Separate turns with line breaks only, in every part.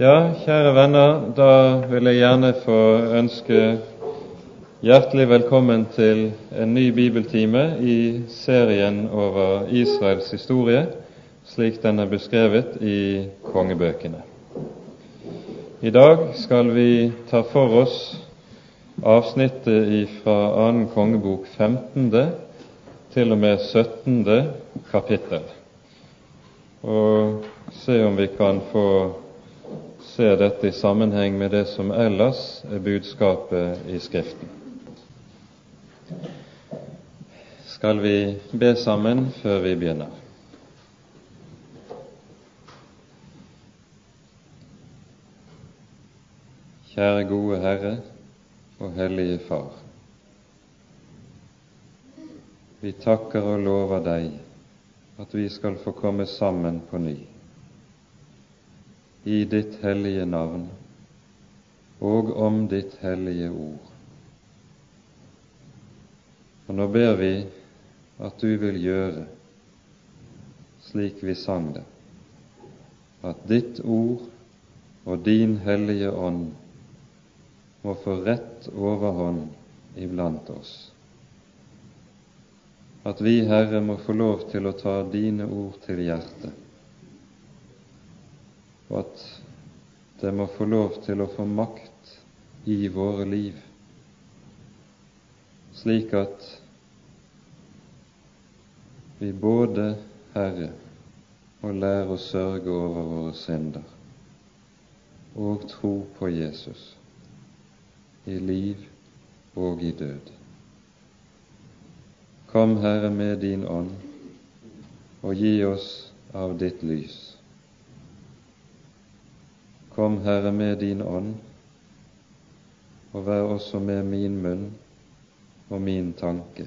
Ja, kjære venner, da vil jeg gjerne få ønske hjertelig velkommen til en ny bibeltime i serien over Israels historie, slik den er beskrevet i kongebøkene. I dag skal vi ta for oss avsnittet fra annen kongebok 15. til og med 17. kapittel, og se om vi kan få se dette i sammenheng med det som ellers er budskapet i Skriften. Skal vi be sammen før vi begynner? Kjære gode Herre og Hellige Far. Vi takker og lover Deg at vi skal få komme sammen på ny i ditt hellige navn og om ditt hellige ord. Og nå ber vi at du vil gjøre slik vi sang det, at ditt ord og din hellige ånd må få rett overhånd iblant oss. At vi, Herre, må få lov til å ta dine ord til hjertet og at det må få lov til å få makt i våre liv, slik at vi både, Herre, må lære å sørge over våre synder og tro på Jesus i liv og i død. Kom, Herre, med din ånd og gi oss av ditt lys Kom, Herre, med din ånd, og vær også med min munn og min tanke,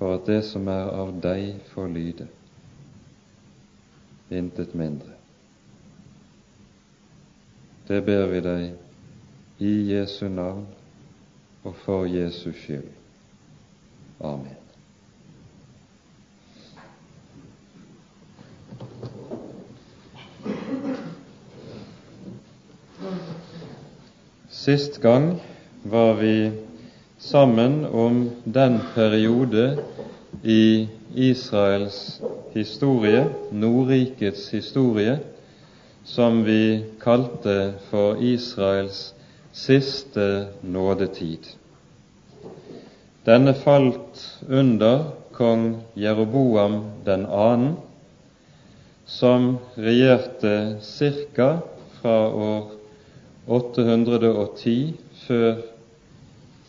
for at det som er av deg, får lyde, intet mindre. Det ber vi deg i Jesu navn og for Jesus skyld. Amen. Sist gang var vi sammen om den periode i Israels historie, Nordrikets historie, som vi kalte for Israels siste nådetid. Denne falt under kong Jeroboam den annen, som regjerte ca. fra år 810 før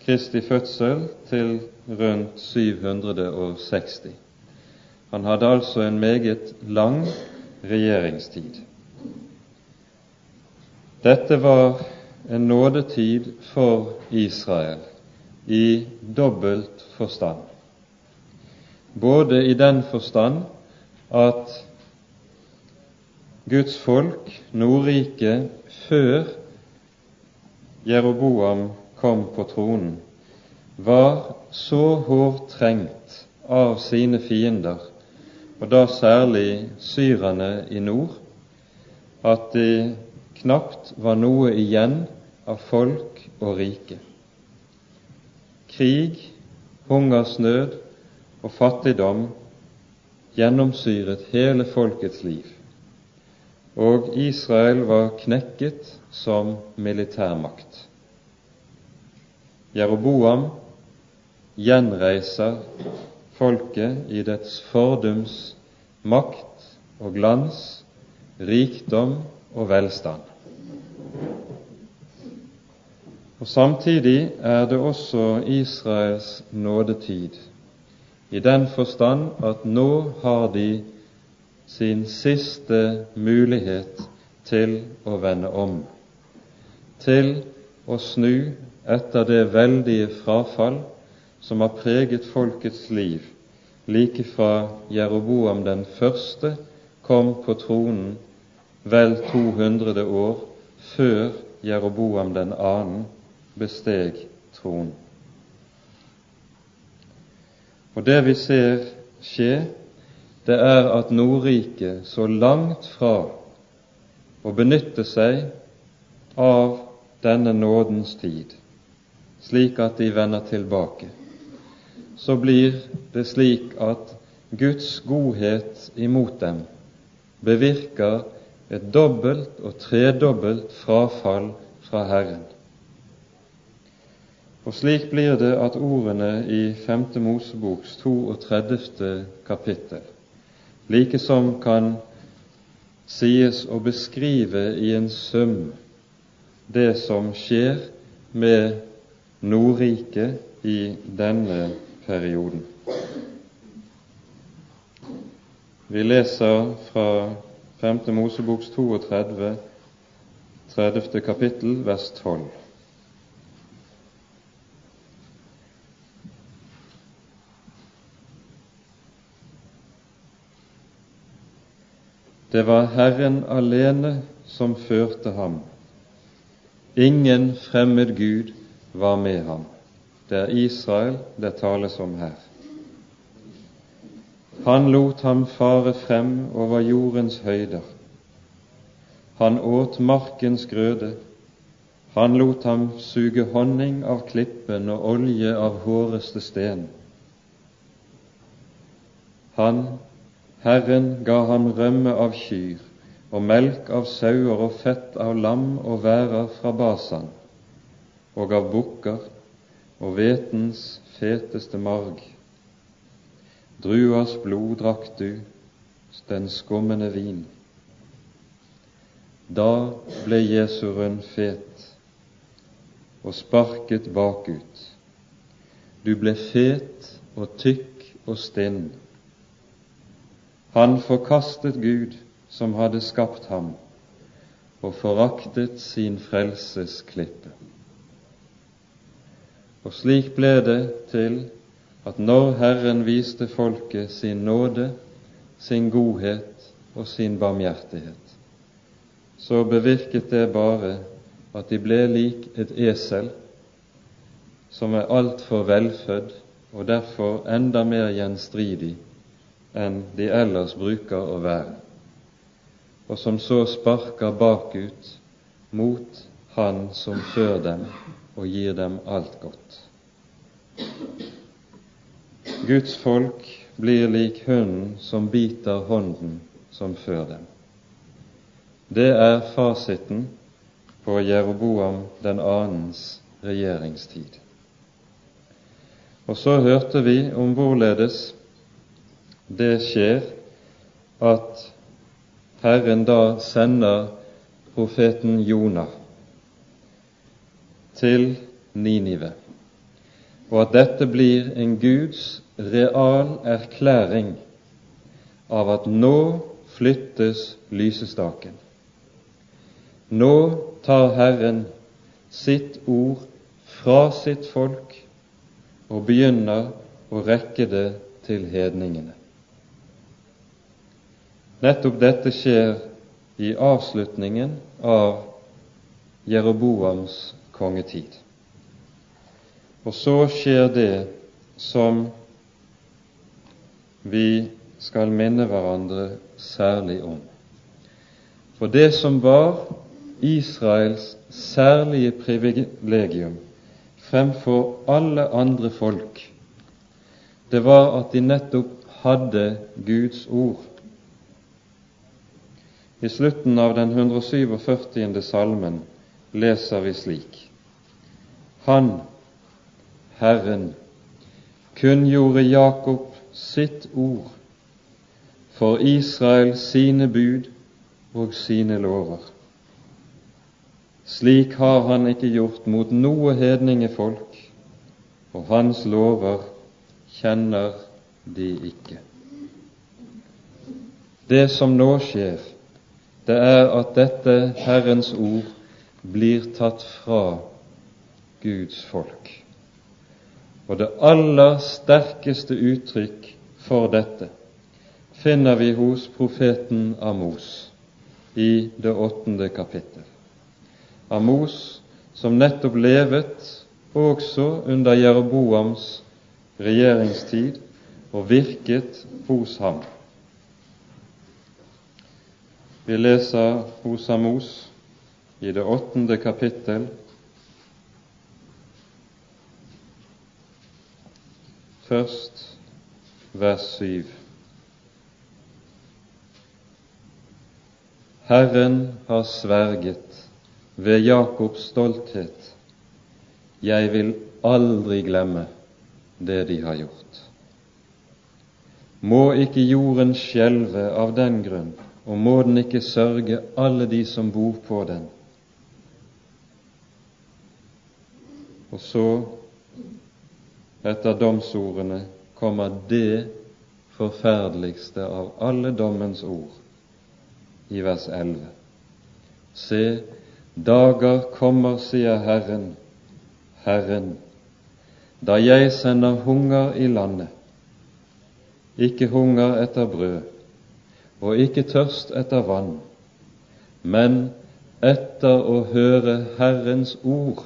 Kristi fødsel til rundt 760. Han hadde altså en meget lang regjeringstid. Dette var en nådetid for Israel i dobbelt forstand. Både i den forstand at Guds folk, Nordriket, før Jeroboam kom på tronen, var så hårdt trengt av sine fiender, og da særlig syrerne i nord, at det knapt var noe igjen av folk og rike. Krig, hungersnød og fattigdom gjennomsyret hele folkets liv, og Israel var knekket som militærmakt. Jeroboam gjenreiser folket i dets fordums makt og glans, rikdom og velstand. Og Samtidig er det også Israels nådetid, i den forstand at nå har de sin siste mulighet til å vende om til å snu etter det veldige frafall som har preget folkets liv like fra Jeroboam den første kom på tronen vel 200 år før Jeroboam den annen besteg tronen. Og det vi ser skje, det er at Nordriket så langt fra å benytte seg av denne nådens tid, slik at de vender tilbake, så blir det slik at Guds godhet imot dem bevirker et dobbelt og tredobbelt frafall fra Herren. Og slik blir det at ordene i 5. Moseboks 32. kapittel likesom kan sies å beskrive i en sum det som skjer med Nordriket i denne perioden. Vi leser fra 5. Moseboks 32, 30. kapittel, vers 12. Det var Herren alene som førte ham. Ingen fremmed Gud var med ham. Det er Israel det tales om her. Han lot ham fare frem over jordens høyder. Han åt markens grøde. Han lot ham suge honning av klippen og olje av håreste sten. Han, Herren, ga ham rømme av kyr og melk av sauer og fett av lam og værer fra Basan, og av bukker og hvetens feteste marg. Druas blod drakk du, den skummende vin. Da ble Jesu rund fet og sparket bakut. Du ble fet og tykk og stinn. Han forkastet Gud som hadde skapt ham, og foraktet sin frelsesklippe. Og slik ble det til at når Herren viste folket sin nåde, sin godhet og sin barmhjertighet, så bevirket det bare at de ble lik et esel som er altfor velfødd og derfor enda mer gjenstridig enn de ellers bruker å være, og som så sparker bakut mot Han som før dem og gir dem alt godt. Guds folk blir lik hunden som biter hånden som før dem. Det er fasiten på Jeroboam den annens regjeringstid. Og så hørte vi om hvorledes det skjer at Herren da sender profeten Jonah til Ninive, og at dette blir en Guds real erklæring av at nå flyttes lysestaken. Nå tar Herren sitt ord fra sitt folk og begynner å rekke det til hedningene. Nettopp dette skjer i avslutningen av Jeroboams kongetid. Og så skjer det som vi skal minne hverandre særlig om. For det som var Israels særlige privilegium fremfor alle andre folk, det var at de nettopp hadde Guds ord. I slutten av den 147. salmen leser vi slik.: Han, Herren, kunngjorde Jakob sitt ord, for Israel sine bud og sine lover. Slik har han ikke gjort mot noe hedningefolk, og hans lover kjenner de ikke. Det som nå skjer, det er at dette Herrens ord blir tatt fra Guds folk. Og det aller sterkeste uttrykk for dette finner vi hos profeten Amos i det åttende kapittel. Amos som nettopp levet også under Jeroboams regjeringstid og virket hos ham. Vi leser hos Amos i det åttende kapittel først vers syv. Herren har sverget ved Jakobs stolthet, jeg vil aldri glemme det de har gjort. Må ikke jorden skjelve av den grunn, og må den ikke sørge alle de som bor på den. Og så, etter domsordene, kommer det forferdeligste av alle dommens ord i vers 11. Se, dager kommer, sier Herren, Herren, da jeg sender hunger i landet, ikke hunger etter brød og ikke tørst etter vann, men etter å høre Herrens ord.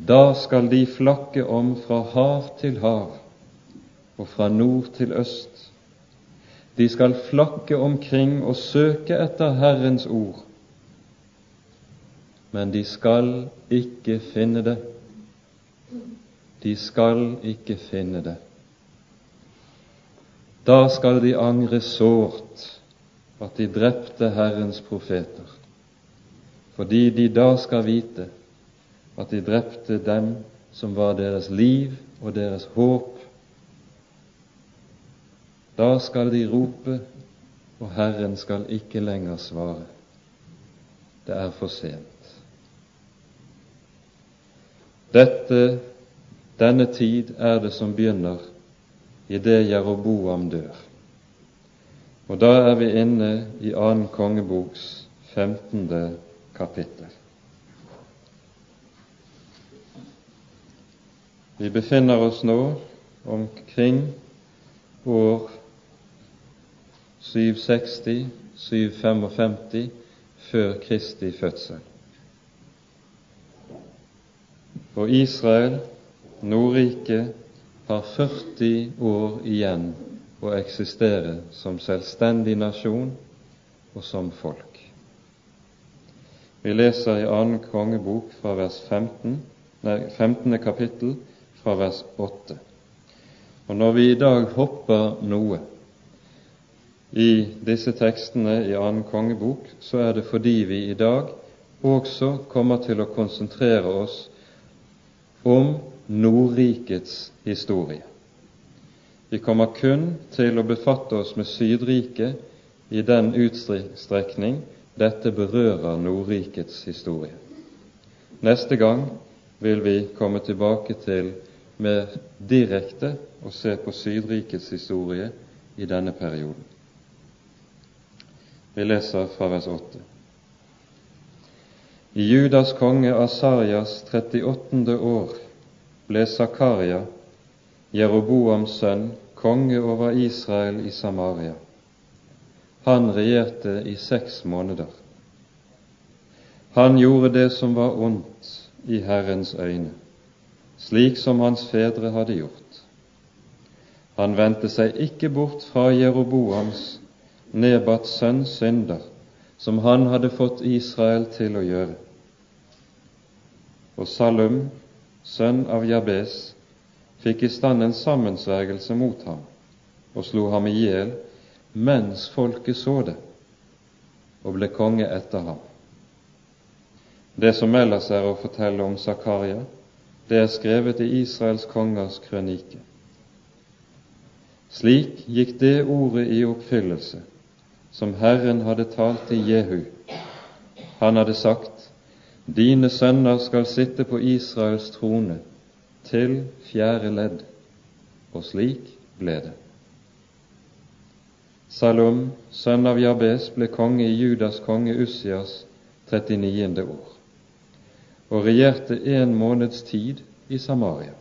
Da skal de flakke om fra hav til hav og fra nord til øst. De skal flakke omkring og søke etter Herrens ord, men de skal ikke finne det. De skal ikke finne det. Da skal de angre sårt at de drepte Herrens profeter, fordi de da skal vite at de drepte dem som var deres liv og deres håp. Da skal de rope, og Herren skal ikke lenger svare. Det er for sent. Dette, denne tid er det som begynner idet Jeroboam dør. Og da er vi inne i annen kongeboks 15. kapittel. Vi befinner oss nå omkring år 760-755 før Kristi fødsel. Og Israel, Nordriket, har 40 år igjen å eksistere som selvstendig nasjon og som folk. Vi leser i annen kongebok fra vers 15, nei, 15. kapittel fra vers 8. Og når vi i dag hopper noe i disse tekstene i annen kongebok, så er det fordi vi i dag også kommer til å konsentrere oss om Nordrikets historie. Vi kommer kun til å befatte oss med Sydriket i den utstrekning dette berører Nordrikets historie. Neste gang vil vi komme tilbake til mer direkte å se på Sydrikets historie i denne perioden. Vi leser fra vers 8. I Judas konge Asarias 38. år ble Zakaria, Jeroboams sønn, konge over Israel i Samaria. Han regjerte i seks måneder. Han gjorde det som var ondt i Herrens øyne, slik som hans fedre hadde gjort. Han vendte seg ikke bort fra Jeroboams, Nebats sønns synder, som han hadde fått Israel til å gjøre. Og Salum, sønn av Jabes, fikk i stand en sammensvergelse mot ham og slo ham i hjel mens folket så det, og ble konge etter ham. Det som ellers er å fortelle om Zakaria, det er skrevet i Israels kongers krønike. Slik gikk det ordet i oppfyllelse som Herren hadde talt til Jehu. Han hadde sagt, Dine sønner skal sitte på Israels trone til fjerde ledd. Og slik ble det. Salom, sønn av Jabes, ble konge i Judas konge Ussias 39. år, og regjerte en måneds tid i Samaria.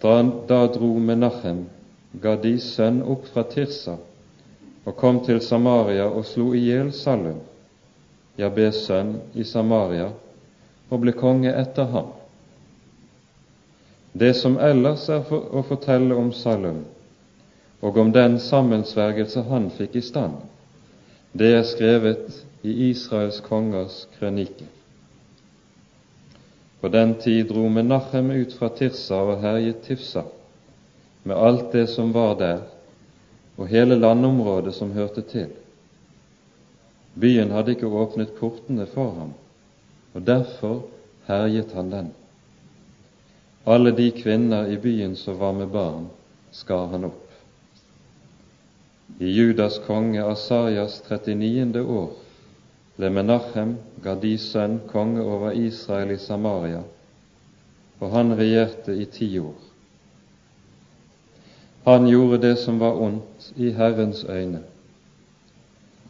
Da, da dro Menachem, Gadis sønn, opp fra Tirsa og kom til Samaria og slo i hjel Salum Jabes sønn, i Samaria, og ble konge etter ham. Det som ellers er for å fortelle om Salum og om den sammensvergelse han fikk i stand, det er skrevet i Israels kongers krønike. På den tid dro Menachem ut fra Tirsa og herjet Tifsa, med alt det som var der, og hele landområdet som hørte til. Byen hadde ikke åpnet portene for ham, og derfor herjet han den. Alle de kvinner i byen som var med barn, skar han opp. I Judas konge Asarias 39. år ble Menachem, Gadis sønn, konge over Israel i Samaria, og han regjerte i ti år. Han gjorde det som var ondt i Herrens øyne.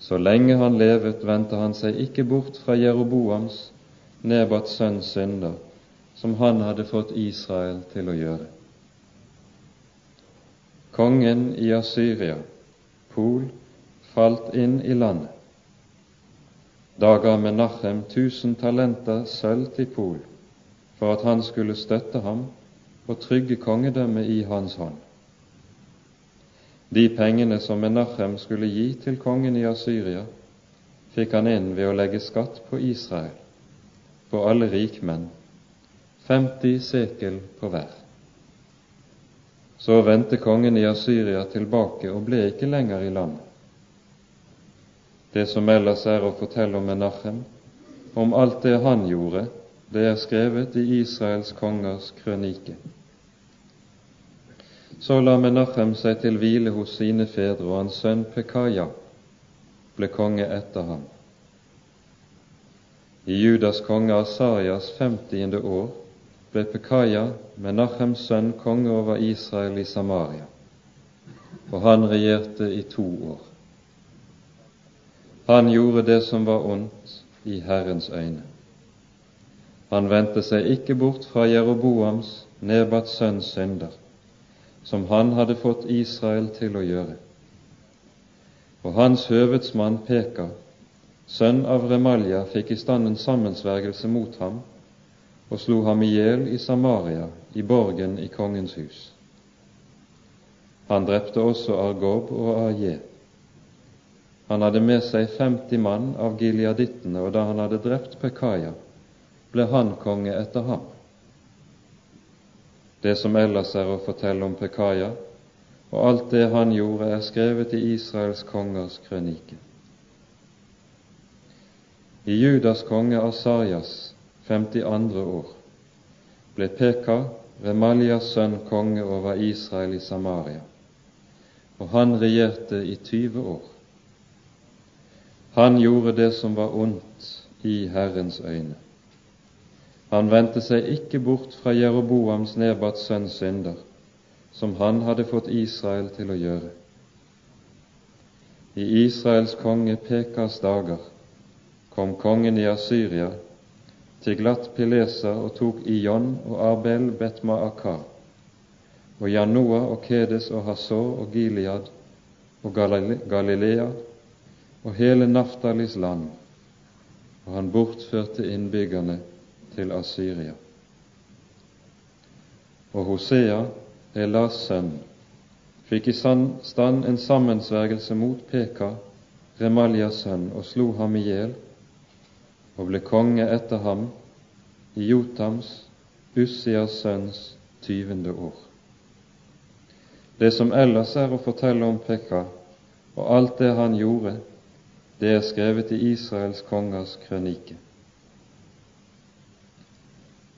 Så lenge han levet, vendte han seg ikke bort fra Jeroboams, Nebats sønns synder, som han hadde fått Israel til å gjøre. Kongen i Asyria Pol falt inn i landet. Da ga Menachem tusen talenter sølv til Pol for at han skulle støtte ham og trygge kongedømmet i hans hånd. De pengene som Menachem skulle gi til kongen i Asyria, fikk han inn ved å legge skatt på Israel, på alle rikmenn, 50 sekel på hver. Så vendte kongen i Asyria tilbake og ble ikke lenger i landet. Det som ellers er å fortelle om Menachem, om alt det han gjorde, det er skrevet i Israels kongers krønike. Så la Menachem seg til hvile hos sine fedre, og hans sønn Pekaja ble konge etter ham. I Judas konge Asarias femtiende år ble Pekaja, Menachems sønn, konge over Israel i Samaria, og han regjerte i to år. Han gjorde det som var ondt i Herrens øyne. Han vendte seg ikke bort fra Jeroboams, Nebats sønns synder, som han hadde fått Israel til å gjøre. Og hans høvedsmann Peka, sønn av Remalja, fikk i stand en sammensvergelse mot ham og slo ham i hjel i Samaria, i borgen i kongens hus. Han drepte også Argob og Aje. Han hadde med seg 50 mann av gileadittene, og da han hadde drept Pekaja, ble han konge etter ham. Det som ellers er å fortelle om Pekaja, og alt det han gjorde, er skrevet i Israels kongers krønike. I Judas konge Asarjas 52. år, ble Peka, Remalias sønn, konge over Israel i Samaria, og han regjerte i 20 år. Han gjorde det som var ondt i Herrens øyne. Han vendte seg ikke bort fra Jeroboams Nebats sønns synder, som han hadde fått Israel til å gjøre. I Israels konge Pekas dager kom kongen i Asyria glatt Pileser og tok Ion og Abel Betma-Akar, og Janoa og Kedes og Hasor og Gilead og Galilea og hele Naftalis land, og han bortførte innbyggerne til Asyria. Og Hosea, Elas sønn, fikk i stand en sammensvergelse mot Peka, Remaljas sønn, og slo ham i hjel og ble konge etter ham i Jotams, Ussias sønns, tyvende år. Det som ellers er å fortelle om Pekka og alt det han gjorde, det er skrevet i Israels kongers krønike.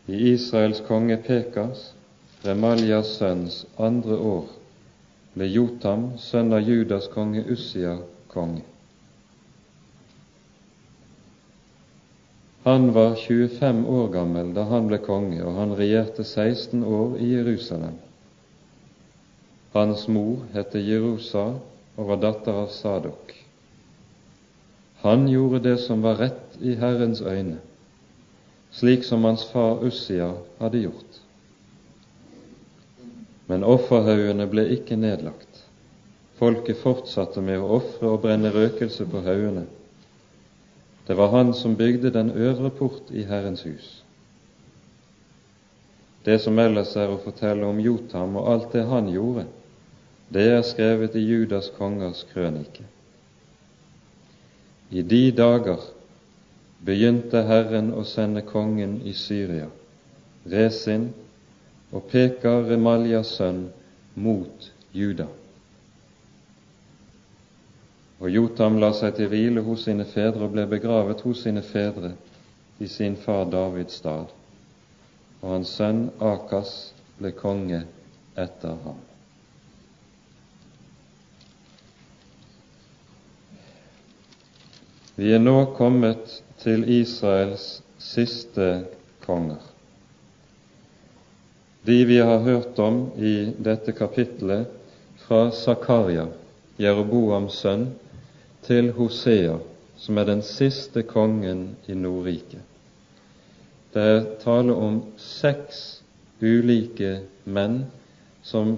I Israels konge Pekas, Remaljas sønns, andre år ble Jotam, sønn av Judas konge Ussia, konge. Han var 25 år gammel da han ble konge, og han regjerte 16 år i Jerusalem. Hans mor het Jerusa og var datter av Sadok. Han gjorde det som var rett i Herrens øyne, slik som hans far Ussia hadde gjort. Men offerhaugene ble ikke nedlagt. Folket fortsatte med å ofre og brenne røkelse på haugene det var han som bygde den øvre port i Herrens hus. Det som ellers er å fortelle om Jotam og alt det han gjorde, Det er skrevet i Judas kongers krønike. I de dager begynte Herren å sende kongen i Syria, Resin, og peker Remaljas sønn mot Juda. Og Jotam la seg til hvile hos sine fedre og ble begravet hos sine fedre i sin far Davids stad, og hans sønn Akas ble konge etter ham. Vi er nå kommet til Israels siste konger. De vi har hørt om i dette kapitlet, fra Zakaria, Jeroboams sønn, til Hosea, som er den siste kongen i Nordriket. Det er tale om seks ulike menn som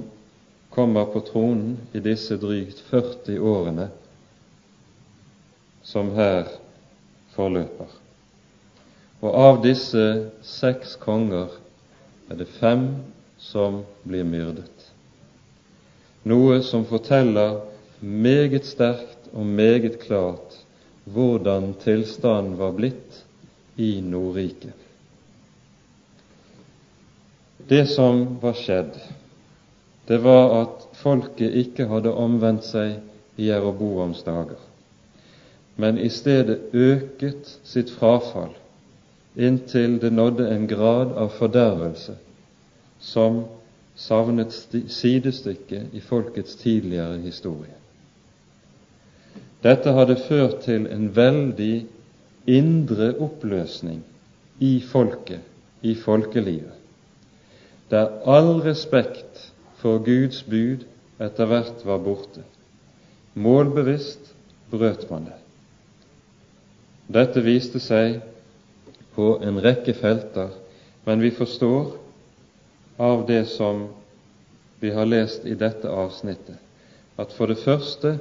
kommer på tronen i disse drygt 40 årene som her forløper. Og av disse seks konger er det fem som blir myrdet. Noe som forteller meget sterkt og meget klart hvordan tilstanden var blitt i Nordriket. Det som var skjedd, det var at folket ikke hadde omvendt seg i Jeroboams dager men i stedet øket sitt frafall inntil det nådde en grad av fordervelse som savnet sidestykke i folkets tidligere historie. Dette hadde ført til en veldig indre oppløsning i folket, i folkelivet, der all respekt for Guds bud etter hvert var borte. Målbevisst brøt man det. Dette viste seg på en rekke felter, men vi forstår av det som vi har lest i dette avsnittet, at for det første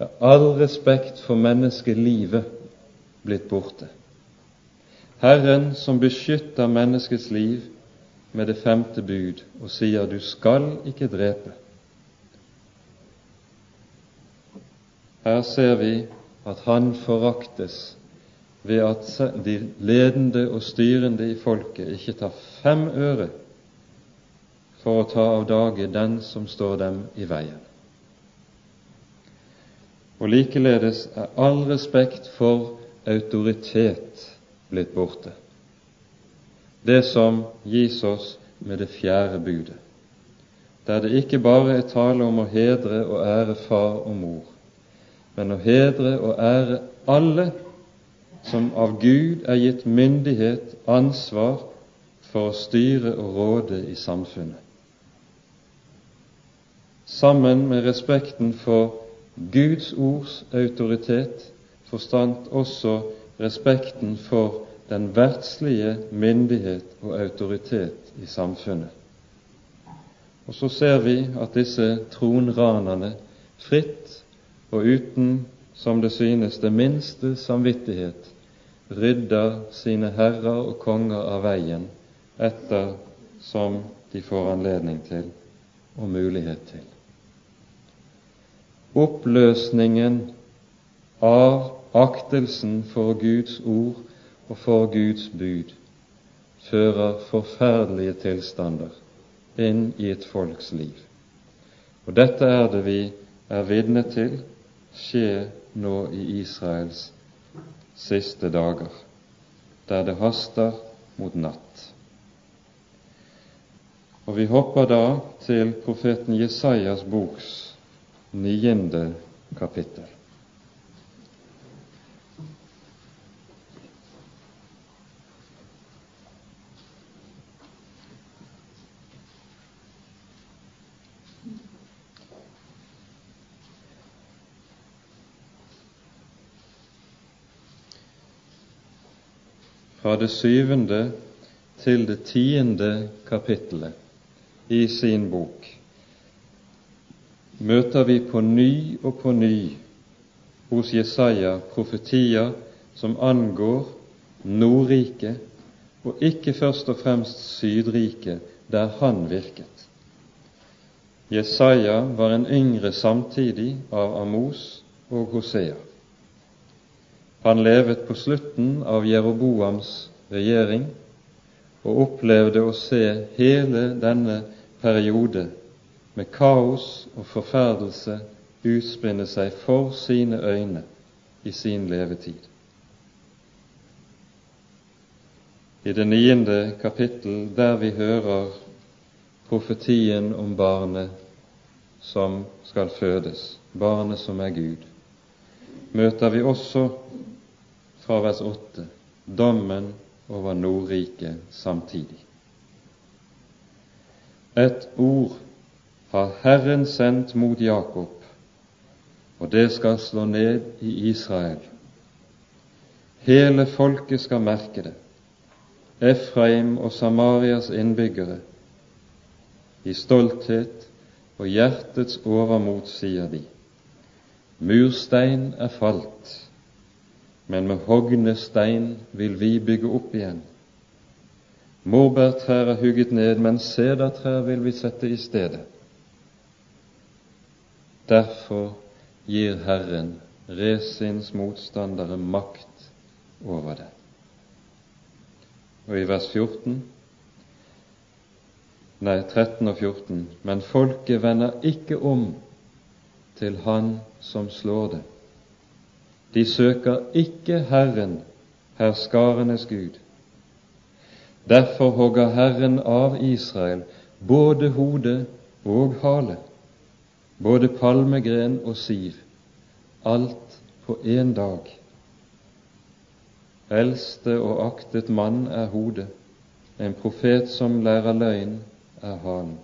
er all respekt for menneskelivet blitt borte. Herren som beskytter menneskets liv med det femte bud og sier 'du skal ikke drepe'. Her ser vi at han foraktes ved at de ledende og styrende i folket ikke tar fem øre for å ta av dage den som står dem i veien. Og likeledes er all respekt for autoritet blitt borte, det som gis oss med det fjerde budet, der det ikke bare er tale om å hedre og ære far og mor, men å hedre og ære alle som av Gud er gitt myndighet, ansvar for å styre og råde i samfunnet. Sammen med respekten for Guds ords autoritet forstand også respekten for den verdslige myndighet og autoritet i samfunnet. Og så ser vi at disse tronranerne fritt og uten, som det synes, det minste samvittighet rydder sine herrer og konger av veien etter som de får anledning til og mulighet til. Oppløsningen av aktelsen for Guds ord og for Guds bud fører forferdelige tilstander inn i et folks liv. Og dette er det vi er vitne til skje nå i Israels siste dager, der det haster mot natt. Og vi hopper da til profeten Jesajas boks niende kapittel. Fra det syvende til det tiende kapittelet i sin bok møter vi på ny og på ny hos Jesaja profetier som angår Nordriket, og ikke først og fremst Sydriket, der han virket. Jesaja var en yngre samtidig av Amos og Hosea. Han levet på slutten av Jeroboams regjering og opplevde å se hele denne periode med kaos og forferdelse utspinne seg for sine øyne i sin levetid. I det niende kapittel, der vi hører profetien om barnet som skal fødes, barnet som er Gud, møter vi også fra vers 8 dommen over Nordriket samtidig. Et ord har Herren sendt mot Jakob, og det skal slå ned i Israel. Hele folket skal merke det. Efraim og Samarias innbyggere. I stolthet og hjertets overmot sier de. Murstein er falt, men med hogne stein vil vi bygge opp igjen. Morbærtrær er hugget ned, men sedertrær vil vi sette i stedet. Derfor gir Herren Resins motstandere makt over det. Og i vers 14 nei 13 og 14 men folket vender ikke om til Han som slår det. De søker ikke Herren, herskarenes Gud. Derfor hogger Herren av Israel både hode og hale både palmegren og siv, alt på én dag. Eldste og aktet mann er hodet, en profet som lærer løgn, er hanen.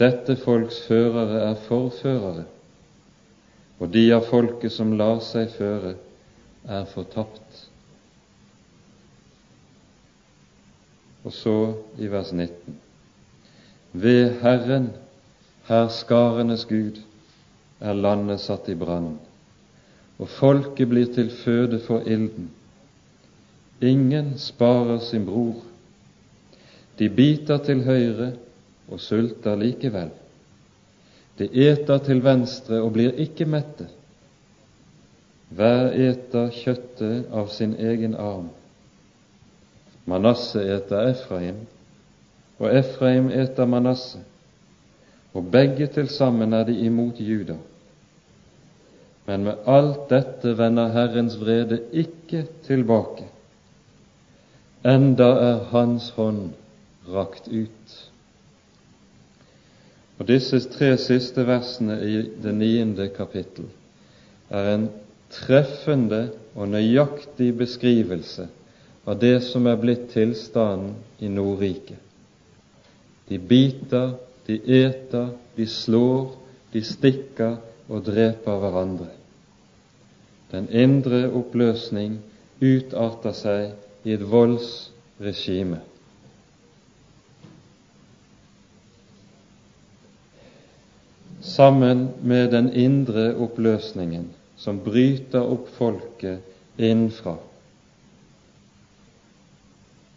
Dette folks førere er forførere, og de av folket som lar seg føre, er fortapt. Og så i vers 19. Ved Herren Herskarenes Gud er landet satt i brann, og folket blir til føde for ilden. Ingen sparer sin bror. De biter til høyre og sulter likevel. De eter til venstre og blir ikke mette. Hver eter kjøttet av sin egen arm. Manasse eter Efraim, og Efraim eter Manasse og begge til sammen er de imot Juda. Men med alt dette vender Herrens vrede ikke tilbake, enda er Hans hånd rakt ut. Og Disse tre siste versene i det niende kapittel er en treffende og nøyaktig beskrivelse av det som er blitt tilstanden i Nordriket. De biter de eter, de slår, de stikker og dreper hverandre. Den indre oppløsning utarter seg i et voldsregime. Sammen med den indre oppløsningen som bryter opp folket innenfra,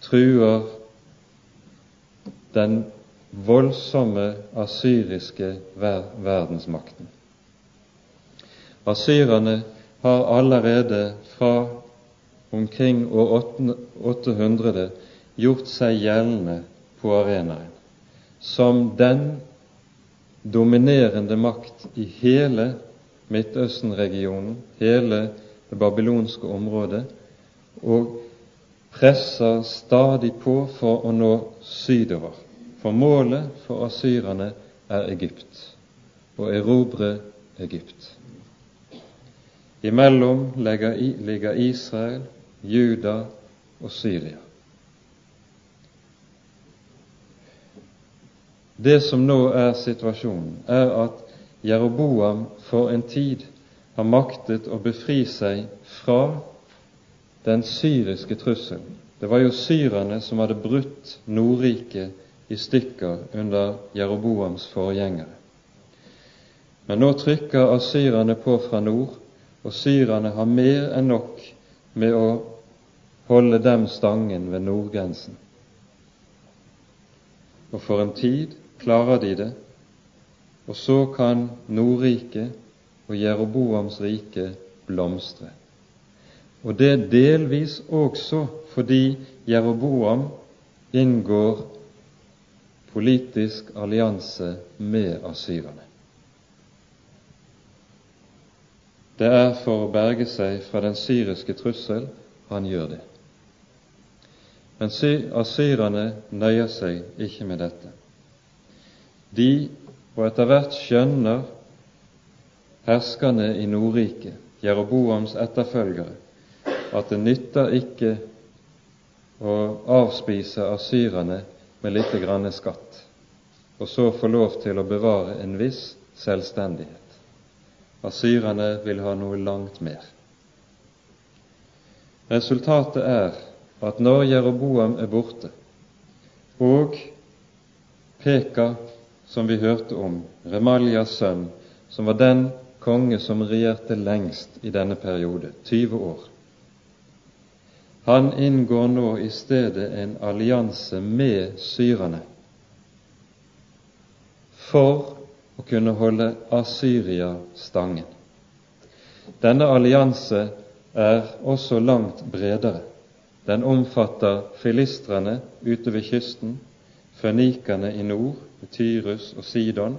truer den voldsomme asyriske verdensmakten. Asyrerne har allerede fra omkring år 800 gjort seg gjeldende på arenaen som den dominerende makt i hele Midtøsten-regionen, hele det babylonske området, og presser stadig på for å nå sydover. For målet for asyrerne er Egypt, å erobre Egypt. Imellom ligger Israel, Juda og Syria. Det som nå er situasjonen, er at Jeroboam for en tid har maktet å befri seg fra den syriske trusselen. Det var jo syrerne som hadde brutt Nordriket i stykker under Jeroboams forgjengere. Men nå trykker asyrerne på fra nord, og syrerne har mer enn nok med å holde dem stangen ved nordgrensen. Og for en tid klarer de det, og så kan Nordriket og Jeroboams rike blomstre. Og det er delvis også fordi Jeroboam inngår politisk allianse med asyrerne. Det er for å berge seg fra den syriske trussel han gjør det. Men asyrerne nøyer seg ikke med dette. De, og etter hvert skjønner herskerne i Nordriket, Jeroboams etterfølgere, at det nytter ikke å avspise asyrerne med lite grann skatt, og så få lov til å bevare en viss selvstendighet. Asyrerne vil ha noe langt mer. Resultatet er at når Jeroboam er borte, og Peka, som vi hørte om, Remaljas sønn, som var den konge som regjerte lengst i denne periode, 20 år, han inngår nå i stedet en allianse med syrerne for å kunne holde Asyria stangen. Denne allianse er også langt bredere. Den omfatter filistrene ute ved kysten, fønikerne i nord, Tyrus og Sidon,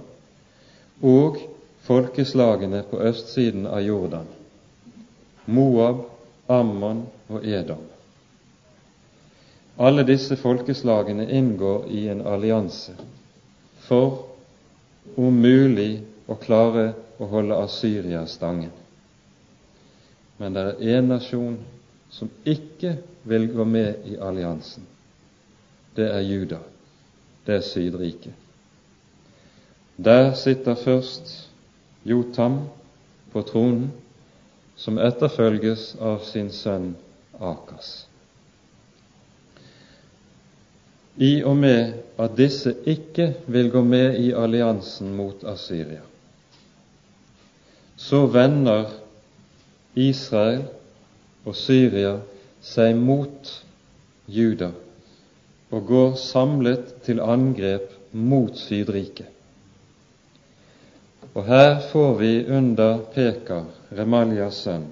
og folkeslagene på østsiden av Jordan, Moab, Ammon og Edom. Alle disse folkeslagene inngår i en allianse for om mulig å klare å holde Asyria stangen. Men det er én nasjon som ikke vil gå med i alliansen. Det er Juda. Det er Sydriket. Der sitter først Jotam på tronen, som etterfølges av sin sønn Akas. i og med at disse ikke vil gå med i alliansen mot Asyria. Så vender Israel og Syria seg mot Juda og går samlet til angrep mot Sydriket. Og her får vi under Pekar, Remaljas sønn,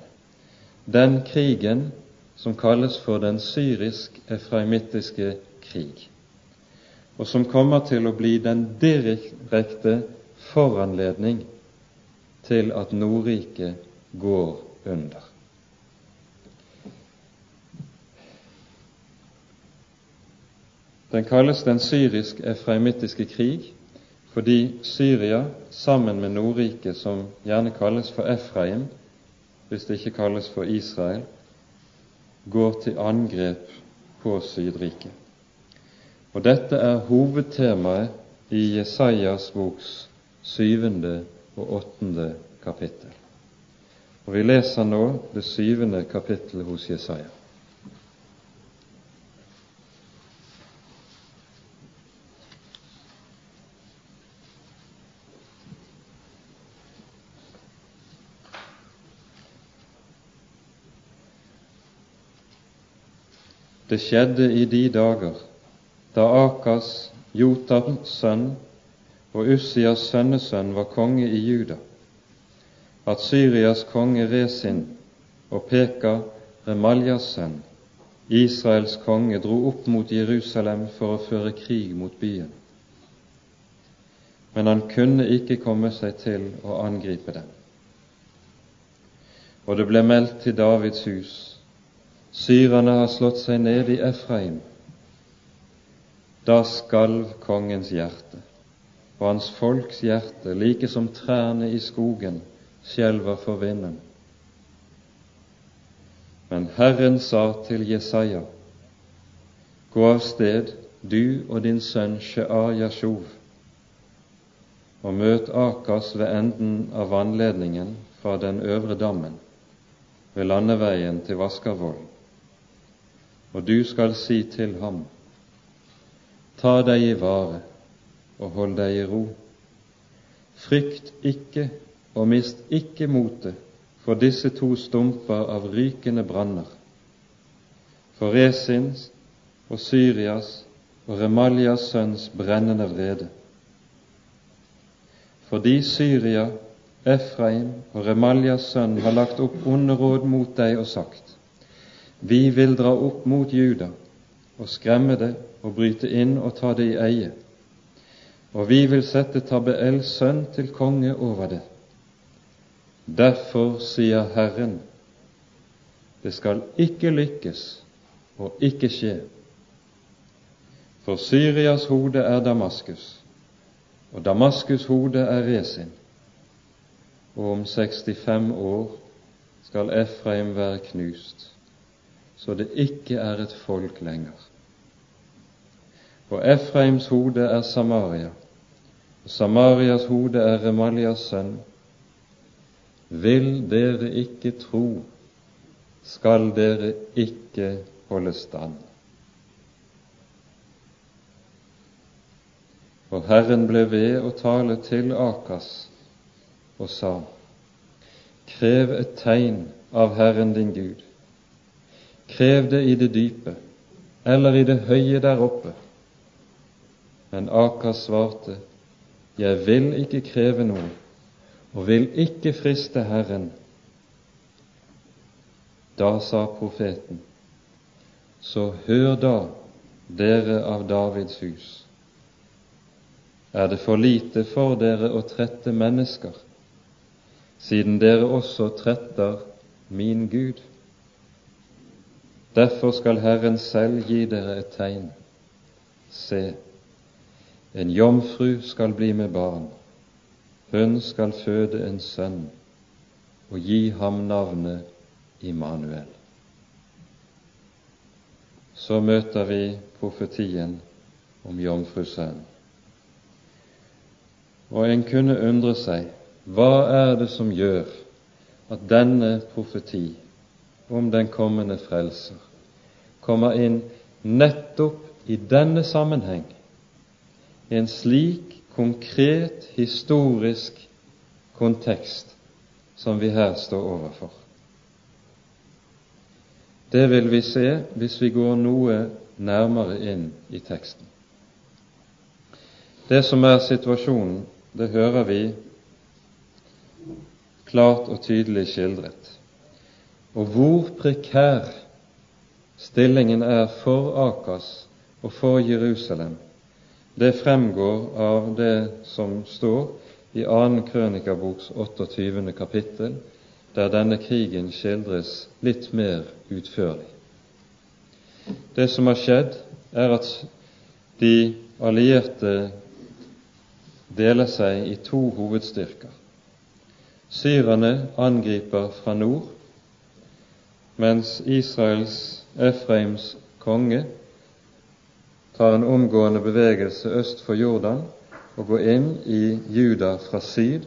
den krigen som kalles for den syrisk-efraimittiske krig og som kommer til å bli den direkte foranledning til at Nordriket går under. Den kalles den syrisk-efraimittiske krig fordi Syria, sammen med Nordriket, som gjerne kalles for Efraim, hvis det ikke kalles for Israel, går til angrep på Sydriket. Og dette er hovedtemaet i Jesajas boks syvende og åttende kapittel. Og Vi leser nå det syvende kapittelet hos Jesaja. Det skjedde i de dager da Akas, Jotams sønn og Ussias sønnesønn var konge i Juda, at Syrias konge Resin og Peka, Remaljas sønn, Israels konge, dro opp mot Jerusalem for å føre krig mot byen. Men han kunne ikke komme seg til å angripe dem. Og det ble meldt til Davids hus, syrerne har slått seg ned i Efraim da skalv kongens hjerte, og hans folks hjerte, like som trærne i skogen skjelver for vinden. Men Herren sa til Jesaja, Gå av sted, du og din sønn Shear Yashov, og møt Akas ved enden av vannledningen fra den øvre dammen, ved landeveien til Vaskervollen. Og du skal si til ham:" Ta deg i vare og hold deg i ro. Frykt ikke og mist ikke motet for disse to stumper av rykende branner, for Resins og Syrias og Remaljas sønns brennende vrede, fordi Syria, Efraim og Remaljas sønn har lagt opp onde råd mot deg og sagt:" Vi vil dra opp mot Juda og skremme det og bryte inn og ta det i eie, og vi vil sette Tabeels sønn til konge over det. Derfor sier Herren, det skal ikke lykkes og ikke skje. For Syrias hode er Damaskus, og Damaskus' hode er Resin. Og om 65 år skal Efraim være knust, så det ikke er et folk lenger. Og Efraims hode er Samaria, og Samarias hode er Remalias sønn. Vil dere ikke tro, skal dere ikke holde stand. Og Herren ble ved å tale til Akas og sa:" Krev et tegn av Herren din Gud. Krev det i det dype eller i det høye der oppe. Men Akas svarte, Jeg vil ikke kreve noe, og vil ikke friste Herren. Da sa profeten, Så hør da, dere av Davids hus. Er det for lite for dere å trette mennesker, siden dere også tretter min Gud? Derfor skal Herren selv gi dere et tegn. Se, en jomfru skal bli med barn. Hun skal føde en sønn og gi ham navnet Immanuel. Så møter vi profetien om jomfrusønnen. Og en kunne undre seg hva er det som gjør at denne profeti om den kommende frelser kommer inn nettopp i denne sammenheng en slik konkret historisk kontekst som vi her står overfor. Det vil vi se hvis vi går noe nærmere inn i teksten. Det som er situasjonen, det hører vi klart og tydelig skildret. Og hvor prekær stillingen er for Akas og for Jerusalem, det fremgår av det som står i 2. Krønikaboks 28. kapittel, der denne krigen skildres litt mer utførlig. Det som har skjedd, er at de allierte deler seg i to hovedstyrker. Syrerne angriper fra nord, mens Israels Efraims konge tar en omgående bevegelse øst for Jordan og går inn i Juda fra syd,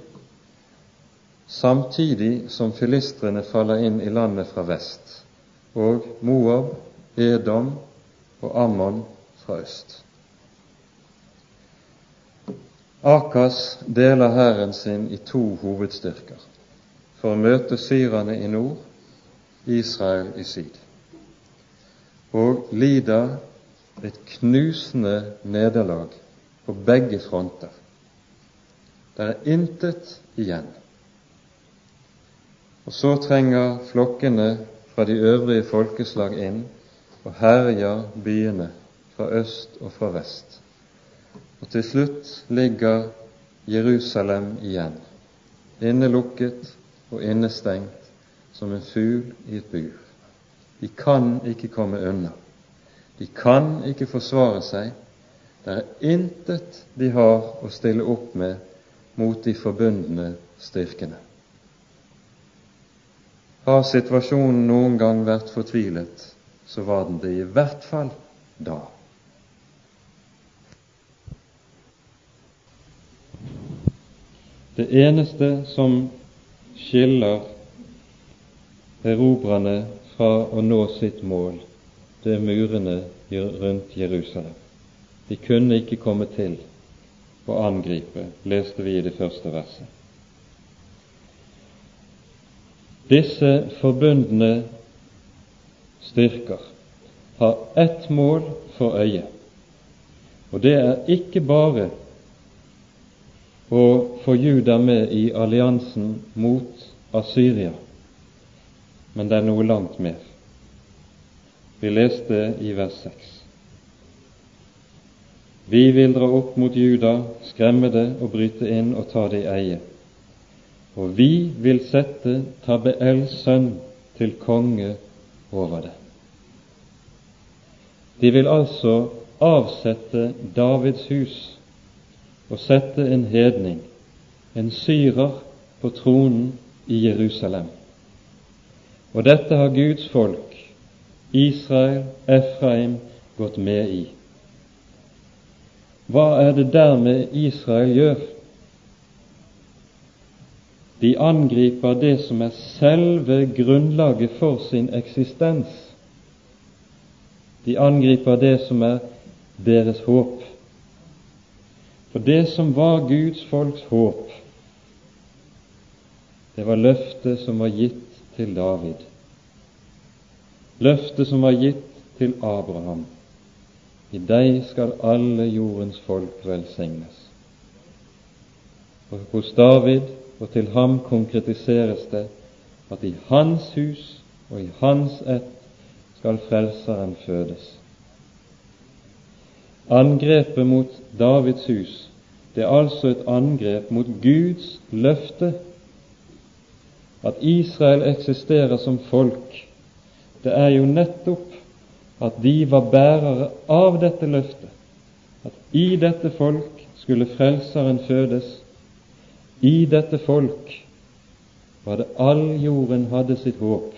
samtidig som filistrene faller inn i landet fra vest, og Moab, Edom og Ammon fra øst. Akas deler hæren sin i to hovedstyrker for å møte syrerne i nord, Israel i syd, og lider et knusende nederlag på begge fronter. Det er intet igjen. Og så trenger flokkene fra de øvrige folkeslag inn og herjer byene fra øst og fra vest. Og til slutt ligger Jerusalem igjen, innelukket og innestengt som en fugl i et bur. De kan ikke komme unna. De kan ikke forsvare seg. Det er intet de har å stille opp med mot de forbundne styrkene. Har situasjonen noen gang vært fortvilet, så var den det i hvert fall da. Det eneste som skiller erobrerne fra å nå sitt mål, det er murene rundt Jerusalem. De kunne ikke komme til å angripe, leste vi i det første verset. Disse forbundne styrker har ett mål for øye, og det er ikke bare å få Juda med i alliansen mot Asyria, men det er noe langt mer. Vi leste i vers 6. Vi vil dra opp mot Juda, skremme det og bryte inn og ta det i eie. Og vi vil sette Tabeels sønn til konge over det. De vil altså avsette Davids hus og sette en hedning, en syrer, på tronen i Jerusalem. Og dette har Guds folk, Israel, Efraim, gått med i. Hva er det dermed Israel gjør? De angriper det som er selve grunnlaget for sin eksistens. De angriper det som er deres håp. For det som var Guds folks håp, det var løftet som var gitt til David. Løftet som var gitt til Abraham. I deg skal alle jordens folk velsignes. Og hos David og til ham konkretiseres det at i hans hus og i hans ett skal Frelseren fødes. Angrepet mot Davids hus det er altså et angrep mot Guds løfte. At Israel eksisterer som folk, det er jo nettopp at de var bærere av dette løftet. At i dette folk skulle Frelseren fødes. I dette folk var det all jorden hadde sitt håp.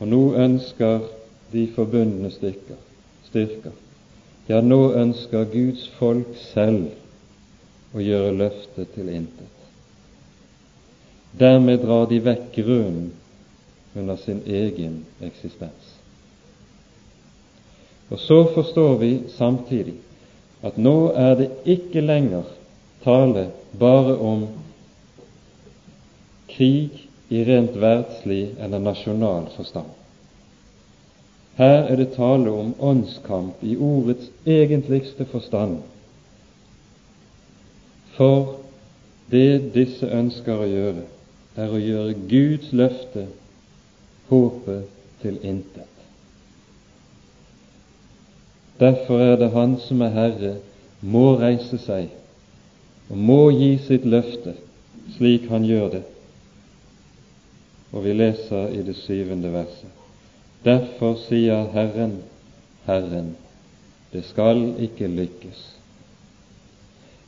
Og nå ønsker de forbundne styrker, styrker. Ja, nå ønsker Guds folk selv å gjøre løftet til intet. Dermed drar de vekk grunnen under sin egen eksistens. Og så forstår vi samtidig at nå er det ikke lenger tale bare om krig i rent verdslig eller nasjonal forstand. Her er det tale om åndskamp i ordets egentligste forstand. For det disse ønsker å gjøre, er å gjøre Guds løfte, håpet, til intet. Derfor er det Han som er Herre, må reise seg og må gi sitt løfte slik han gjør det. Og vi leser i det syvende verset. Derfor sier Herren, Herren, det skal ikke lykkes.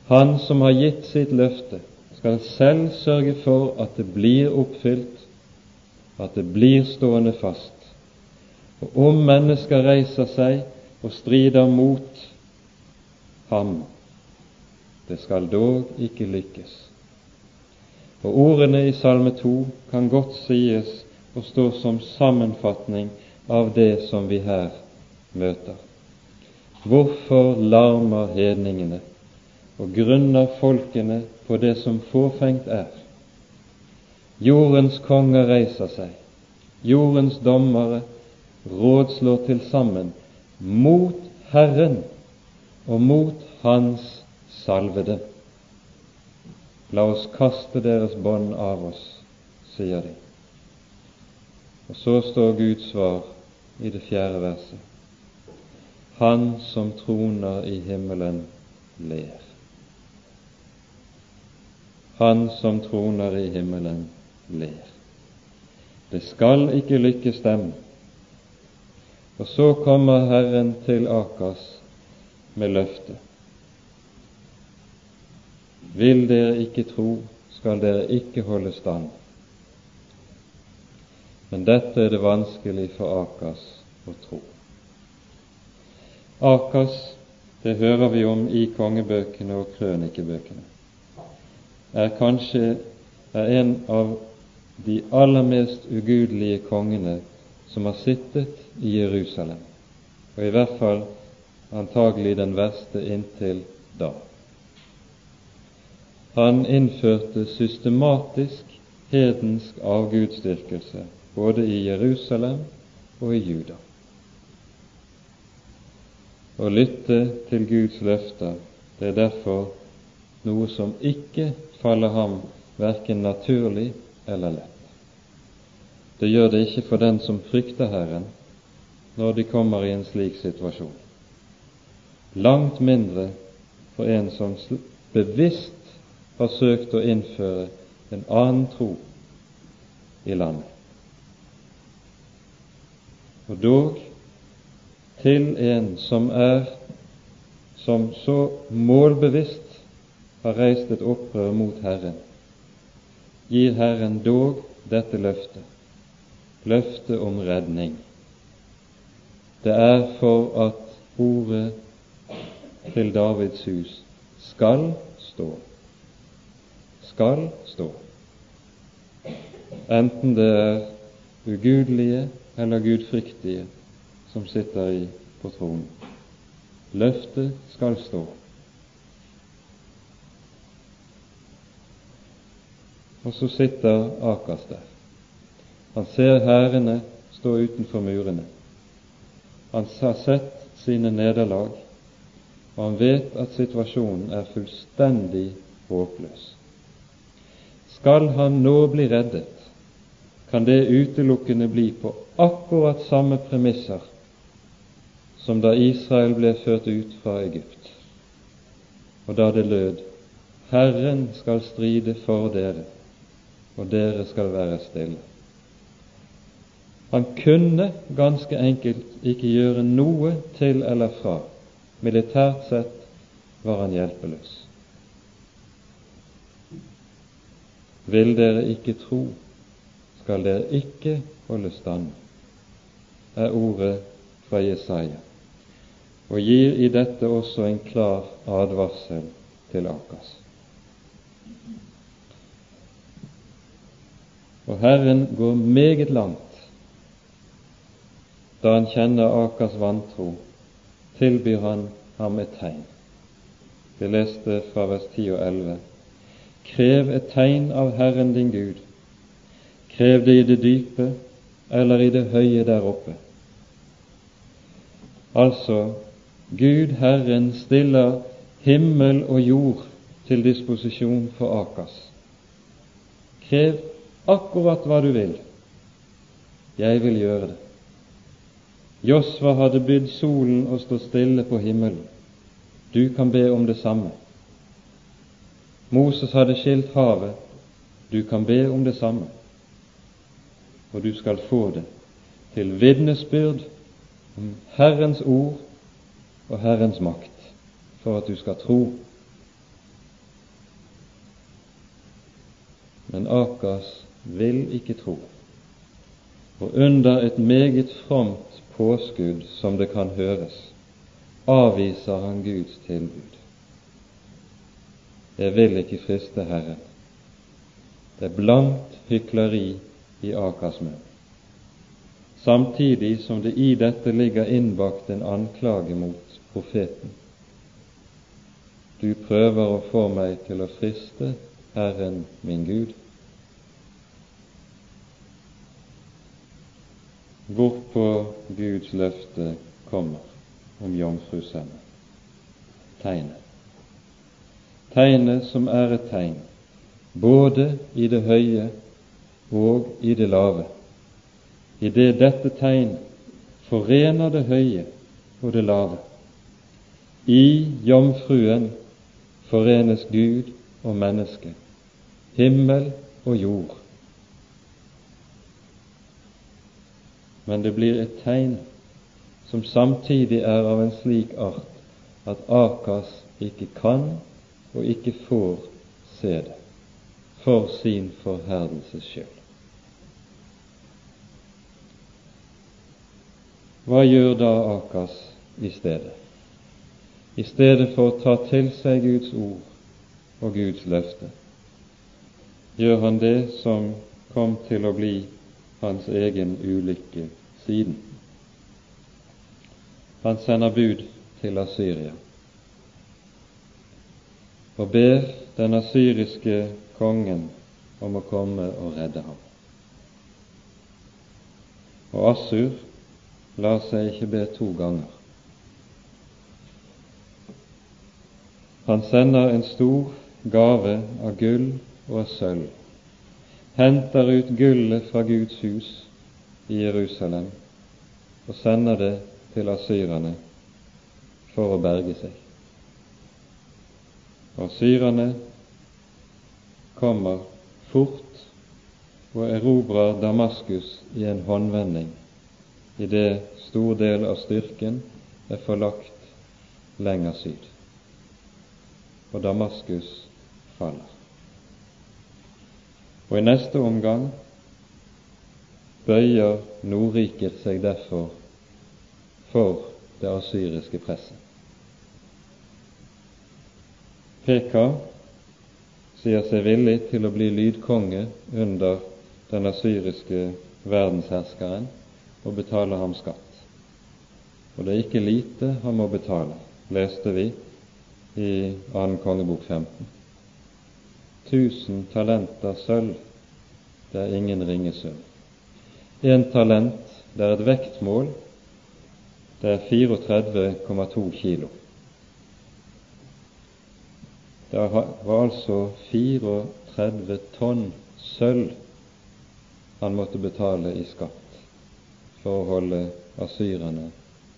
Han som har gitt sitt løfte, skal selv sørge for at det blir oppfylt, at det blir stående fast. Og om mennesker reiser seg og strider mot ham, det skal dog ikke lykkes. Og ordene i Salme 2 kan godt sies å stå som sammenfatning av det som vi her møter. Hvorfor larmer hedningene og grunner folkene på det som fåfengt er? Jordens konger reiser seg, jordens dommere rådslår til sammen mot Herren og mot Hans salvede. La oss kaste deres bånd av oss, sier de. Og så står Guds svar i det fjerde verset. Han som troner i himmelen, ler. Han som troner i himmelen, ler. Det skal ikke lykkes dem. Og så kommer Herren til Akas med løftet. Vil dere ikke tro, skal dere ikke holde stand. Men dette er det vanskelig for Akas å tro. Akas, det hører vi om i kongebøkene og krønikebøkene, er kanskje er en av de aller mest ugudelige kongene som har sittet i Jerusalem, og i hvert fall antagelig den verste inntil da. Han innførte systematisk hedensk avgudsdyrkelse både i Jerusalem og i Juda. Å lytte til Guds løfter, det er derfor noe som ikke faller ham verken naturlig eller lett. Det gjør det ikke for den som frykter Herren, når de kommer i en slik situasjon. Langt mindre for en som bevisst har søkt å innføre en annen tro i landet. Og dog til en som er som så målbevisst har reist et opprør mot Herren, gir Herren dog dette løftet, løftet om redning. Det er for at ordet til Davids hus skal stå. Skal stå. Enten det er ugudelige eller gudfryktige som sitter i på tronen. Løftet skal stå. Og så sitter Akas der. Han ser hærene stå utenfor murene. Han har sett sine nederlag, og han vet at situasjonen er fullstendig håpløs. Skal han nå bli reddet, kan det utelukkende bli på akkurat samme premisser som da Israel ble ført ut fra Egypt, og da det lød Herren skal stride for dere, og dere skal være stille. Han kunne ganske enkelt ikke gjøre noe til eller fra. Militært sett var han hjelpeløs. Vil dere ikke tro, skal dere ikke holde stand, er ordet fra Jesaja, og gir i dette også en klar advarsel til Akas. Og Herren går meget langt da han kjenner Akers vantro, tilbyr han ham et tegn. Vi leste fra vers 10 og 11. Krev et tegn av Herren din Gud, Krev det i det dype eller i det høye der oppe. Altså, Gud Herren stiller himmel og jord til disposisjon for Akas. Krev akkurat hva du vil. Jeg vil gjøre det. Josva hadde bydd solen å stå stille på himmelen. Du kan be om det samme. Moses hadde skilt havet. Du kan be om det samme og du skal få det til vitnesbyrd om Herrens ord og Herrens makt, for at du skal tro. Men Akas vil ikke tro, og under et meget fromt påskudd, som det kan høres, avviser han Guds tilbud. Jeg vil ikke friste Herren. Det er blankt hykleri i Akers munn, samtidig som det i dette ligger innbakt en anklage mot profeten. Du prøver å få meg til å friste Herren min Gud. Hvorpå Guds løfte kommer om jomfrusønnen. Tegnet. Tegnet som er et tegn både i det høye og i det lave, i det dette tegn forener det høye og det lave. I jomfruen forenes Gud og menneske, himmel og jord. Men det blir et tegn som samtidig er av en slik art at Akas ikke kan og ikke får se det for sin forherdelses skyld. Hva gjør da Akas i stedet? I stedet for å ta til seg Guds ord og Guds løfte, gjør han det som kom til å bli hans egen ulykke siden. Han sender bud til Asyria og ber den asyriske kongen om å komme og redde ham. Og Assur lar seg ikke be to ganger. Han sender en stor gave av gull og sølv, henter ut gullet fra Guds hus i Jerusalem og sender det til asyrerne for å berge seg. Asyrerne kommer fort og erobrer Damaskus i en håndvending, idet stor del av styrken er forlagt lenger syd. Og Damaskus faller. Og i neste omgang bøyer Nordriket seg derfor for det asyriske presset. Pekar sier seg villig til å bli lydkonge under den asyriske verdensherskeren og betale ham skatt. Og det er ikke lite han må betale, leste vi i annen kongebok 15. Tusen talenter sølv, det er ingen ringe sum. Én talent, det er et vektmål, det er 34,2 kilo. Det var altså 34 tonn sølv han måtte betale i skatt for å holde asyrerne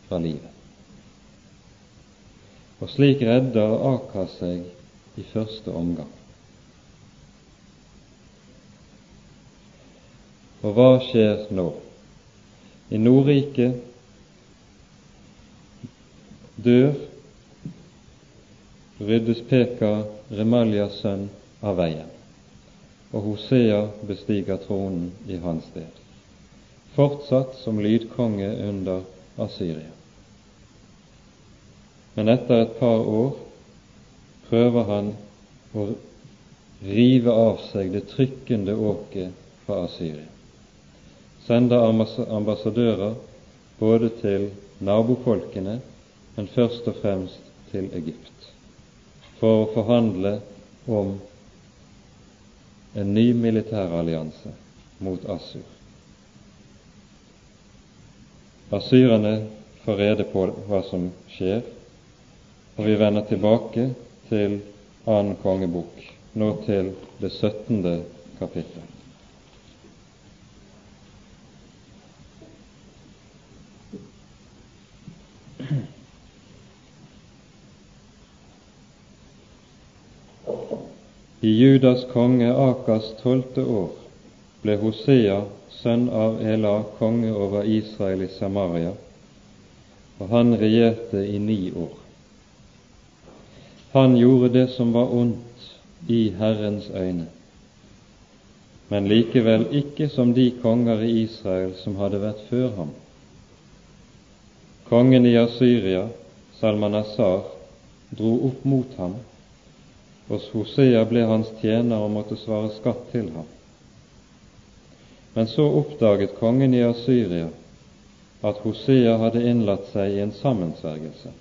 fra livet. Og slik redder Akar seg i første omgang. Og hva skjer nå? I Nordriket dør ryddes Peka, Remaljas sønn, av veien, og Hosea bestiger tronen i hans sted, fortsatt som lydkonge under Asyria. Men etter et par år prøver han å rive av seg det trykkende åket fra Asyria. Sender ambassadører både til nabofolkene, men først og fremst til Egypt for å forhandle om en ny militærallianse mot Assur. Assyrene får rede på hva som skjer, og vi vender tilbake til annen kongebok, nå til det 17. kapittel. I Judas konge Akas tolvte år ble Hosea, sønn av Ela, konge over Israel i Samaria, og han regjerte i ni år. Han gjorde det som var ondt i Herrens øyne, men likevel ikke som de konger i Israel som hadde vært før ham. Kongen i Asyria, Salmanasar, dro opp mot ham hos Hosea ble hans tjener og måtte svare skatt til ham. Men så oppdaget kongen i Asyria at Hosea hadde innlatt seg i en sammensvergelse.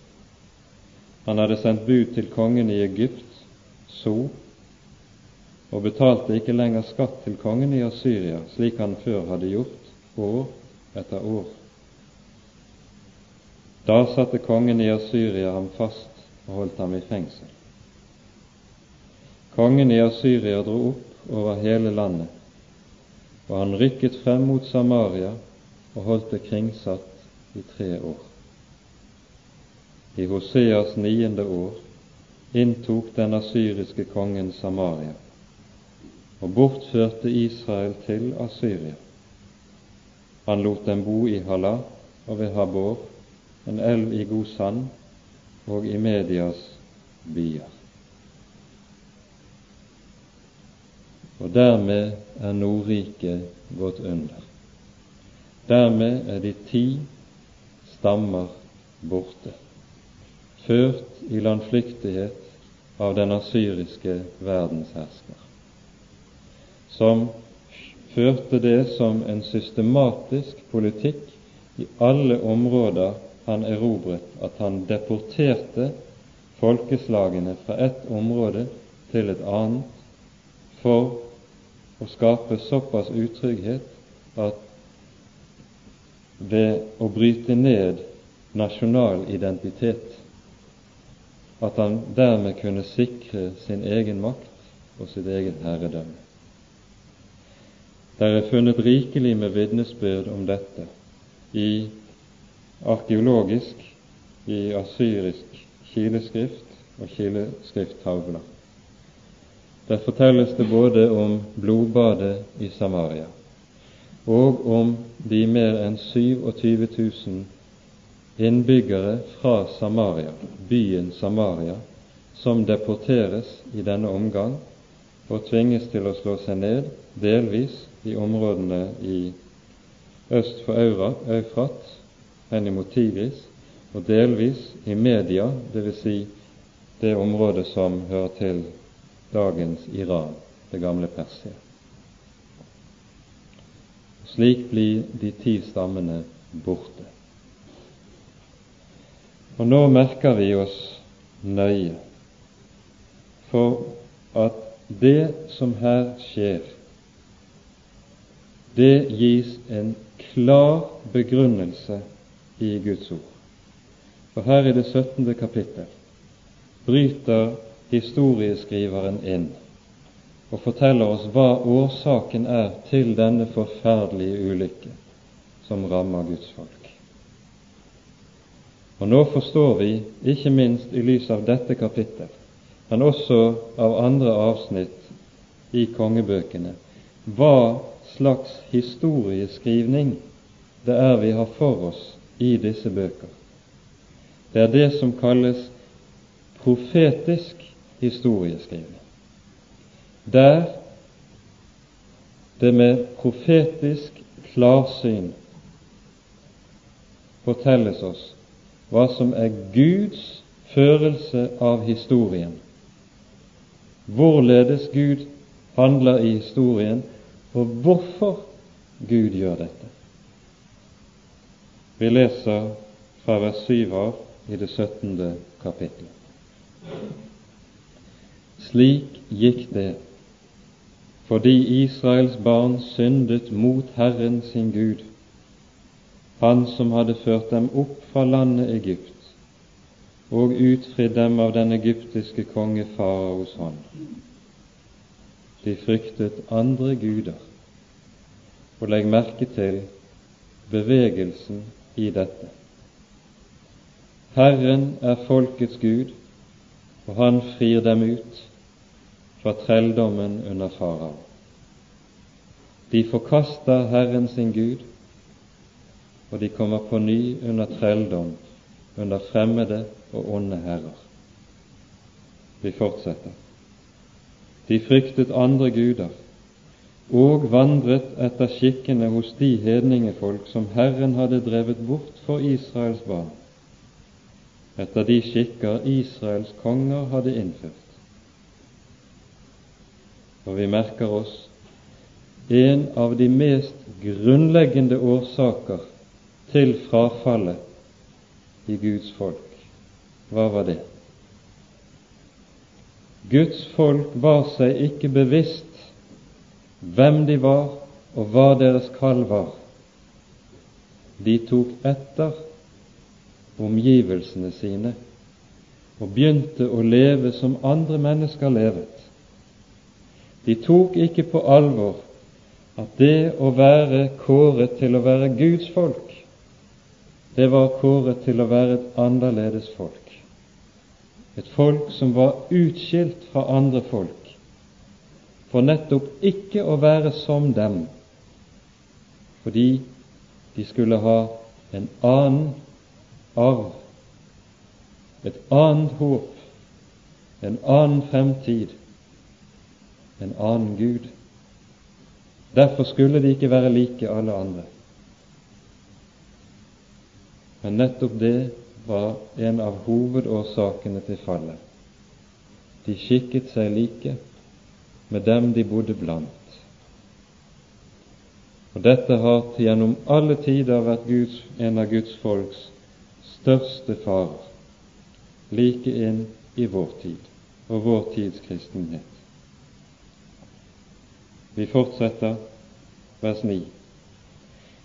Han hadde sendt bud til kongen i Egypt, So, og betalte ikke lenger skatt til kongen i Asyria, slik han før hadde gjort, år etter år. Da satte kongen i Asyria ham fast og holdt ham i fengsel. Kongen i Asyria dro opp over hele landet, og han rykket frem mot Samaria og holdt det kringsatt i tre år. I Hoseas niende år inntok den asyriske kongen Samaria og bortførte Israel til Asyria. Han lot dem bo i Hala og ved Habor, en elv i god sand, og i Medias byer. Og dermed er Nordriket gått under. Dermed er de ti stammer borte, ført i landflyktighet av den asyriske verdenshersker, som førte det som en systematisk politikk i alle områder han erobret, at han deporterte folkeslagene fra ett område til et annet for å skape såpass utrygghet at ved å bryte ned nasjonal identitet at han dermed kunne sikre sin egen makt og sitt eget herredømme. Det er funnet rikelig med vitnesbyrd om dette i arkeologisk, i asyrisk kileskrift og kileskrifttavler. Der fortelles det både om blodbadet i Samaria og om de mer enn 27 000 innbyggere fra Samaria, byen Samaria, som deporteres i denne omgang og tvinges til å slå seg ned, delvis i områdene i øst for Eufrat, henimot Tigris, og delvis i Media, dvs. Si det området som hører til dagens Iran, det gamle Persia. Slik blir de ti stammene borte. Og nå merker vi oss nøye for at det som her skjer, det gis en klar begrunnelse i Guds ord. For her i det 17. kapittel bryter historieskriveren inn og forteller oss hva årsaken er til denne forferdelige ulykke som rammer Guds folk. Og nå forstår vi, ikke minst i lys av dette kapittel, men også av andre avsnitt i kongebøkene, hva slags historieskrivning det er vi har for oss i disse bøker. Det er det som kalles profetisk historieskrivning, der det med profetisk klarsyn fortelles oss hva som er Guds førelse av historien, hvorledes Gud handler i historien, og hvorfor Gud gjør dette. Vi leser fra vers 7 av i det 17. kapittelet. Slik gikk det fordi Israels barn syndet mot Herren sin Gud, Han som hadde ført dem opp fra landet Egypt og utfridd dem av den egyptiske konge faraos hånd. De fryktet andre guder. Og legg merke til bevegelsen i dette. Herren er folkets Gud, og han frir dem ut fra trelldommen under farao. De forkaster Herren sin Gud, og de kommer på ny under trelldom, under fremmede og onde herrer. Vi fortsetter. De fryktet andre guder og vandret etter skikkene hos de hedningefolk som Herren hadde drevet bort for Israels barn etter de skikker Israels konger hadde innført. Og vi merker oss en av de mest grunnleggende årsaker til frafallet i Guds folk. Hva var det? Guds folk var seg ikke bevisst hvem de var, og hva deres kall var. De tok etter omgivelsene sine og begynte å leve som andre mennesker levet. De tok ikke på alvor at det å være kåret til å være Guds folk, det var kåret til å være et annerledes folk. Et folk som var utskilt fra andre folk, for nettopp ikke å være som dem, fordi de skulle ha en annen arv, et annet håp, en annen fremtid, en annen Gud. Derfor skulle de ikke være like alle andre. Men nettopp det var en av hovedårsakene til fallet. De skikket seg like med dem de bodde blant. Og dette har til gjennom alle tider vært Guds, en av Guds folks største farer, like inn i vår tid og vår tids kristenhet. Vi fortsetter vers 9.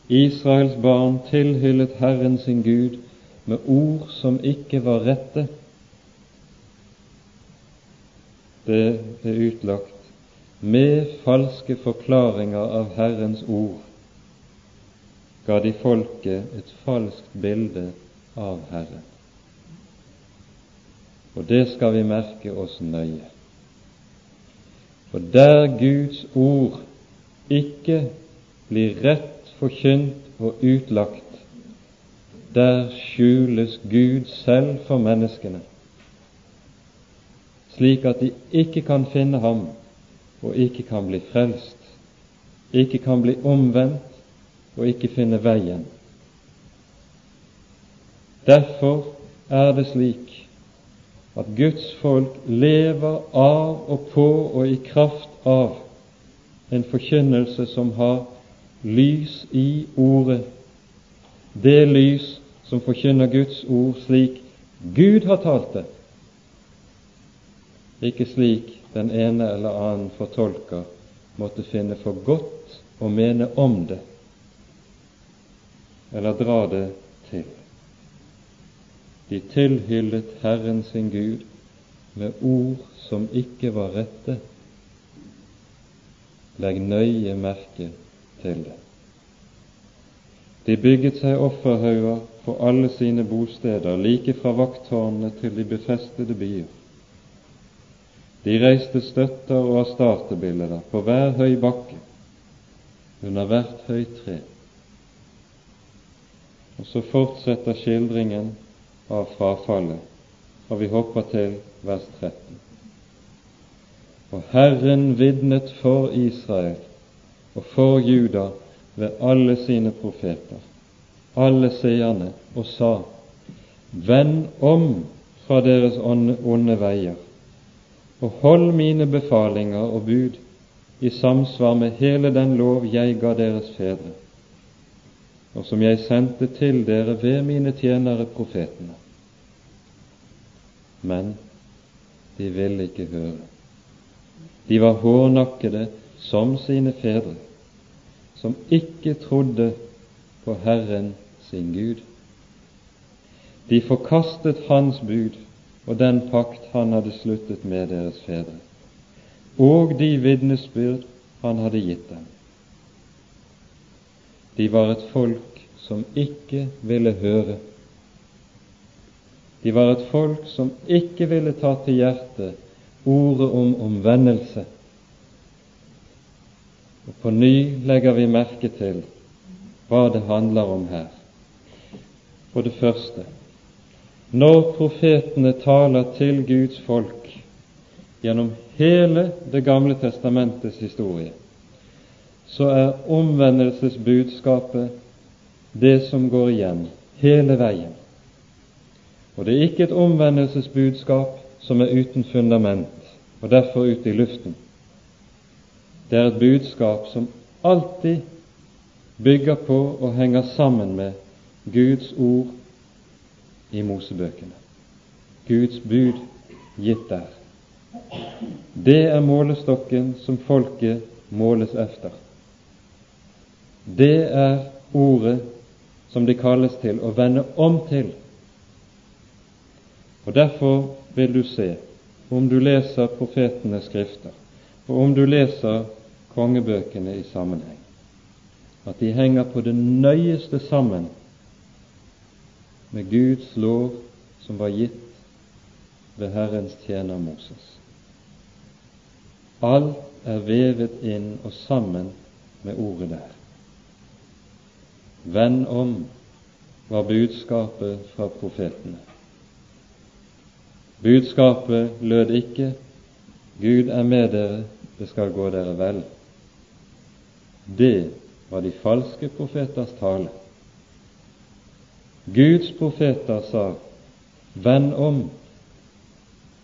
Israels barn tilhyllet Herren sin Gud med ord som ikke var rette, det er utlagt, med falske forklaringer av Herrens ord, ga de folket et falskt bilde av Herren. Og det skal vi merke oss nøye. For der Guds ord ikke blir rett forkynt og utlagt, der skjules Gud selv for menneskene, slik at de ikke kan finne ham og ikke kan bli frelst, ikke kan bli omvendt og ikke finne veien. Derfor er det slik at Guds folk lever av og på og i kraft av en forkynnelse som har lys i ordet, det lys som forkynner Guds ord slik Gud har talt det, ikke slik den ene eller annen fortolker måtte finne for godt å mene om det, eller dra det til. De tilhyllet Herren sin Gud med ord som ikke var rette. Legg nøye merke til det. De bygget seg offerhauger på alle sine bosteder, like fra vakttårnene til de befestede byer. De reiste støtter og astartebilder på hver høy bakke, under hvert høyt tre. Og så fortsetter skildringen av frafallet, og vi hopper til vers 13. Og Herren vitnet for Israel og for Juda ved alle sine profeter, alle seerne, og sa:" Vend om fra deres onde veier og hold mine befalinger og bud i samsvar med hele den lov jeg ga deres fedre, og som jeg sendte til dere ved mine tjenere profetene. Men de ville ikke høre. De var hårnakkede som sine fedre, som ikke trodde på Herren sin Gud. De forkastet Hans bud og den pakt han hadde sluttet med deres fedre, og de vitnesbyrd han hadde gitt dem. De var et folk som ikke ville høre. De var et folk som ikke ville ta til hjertet ordet om omvendelse. Og På ny legger vi merke til hva det handler om her. For det første når profetene taler til Guds folk gjennom hele Det gamle testamentets historie, så er omvendelsesbudskapet det som går igjen hele veien. Og det er ikke et omvendelsesbudskap som er uten fundament og derfor ute i luften. Det er et budskap som alltid bygger på og henger sammen med Guds ord i Mosebøkene. Guds bud gitt der. Det er målestokken som folket måles efter. Det er ordet som de kalles til å vende om til. Og Derfor vil du se, om du leser profetenes skrifter, og om du leser kongebøkene i sammenheng, at de henger på det nøyeste sammen med Guds lov som var gitt ved Herrens tjener Moses. Alt er vevet inn og sammen med ordet der. Vend om var budskapet fra profetene. Budskapet lød ikke 'Gud er med dere, det skal gå dere vel'. Det var de falske profeters tale. Guds profeter sa, Vend om,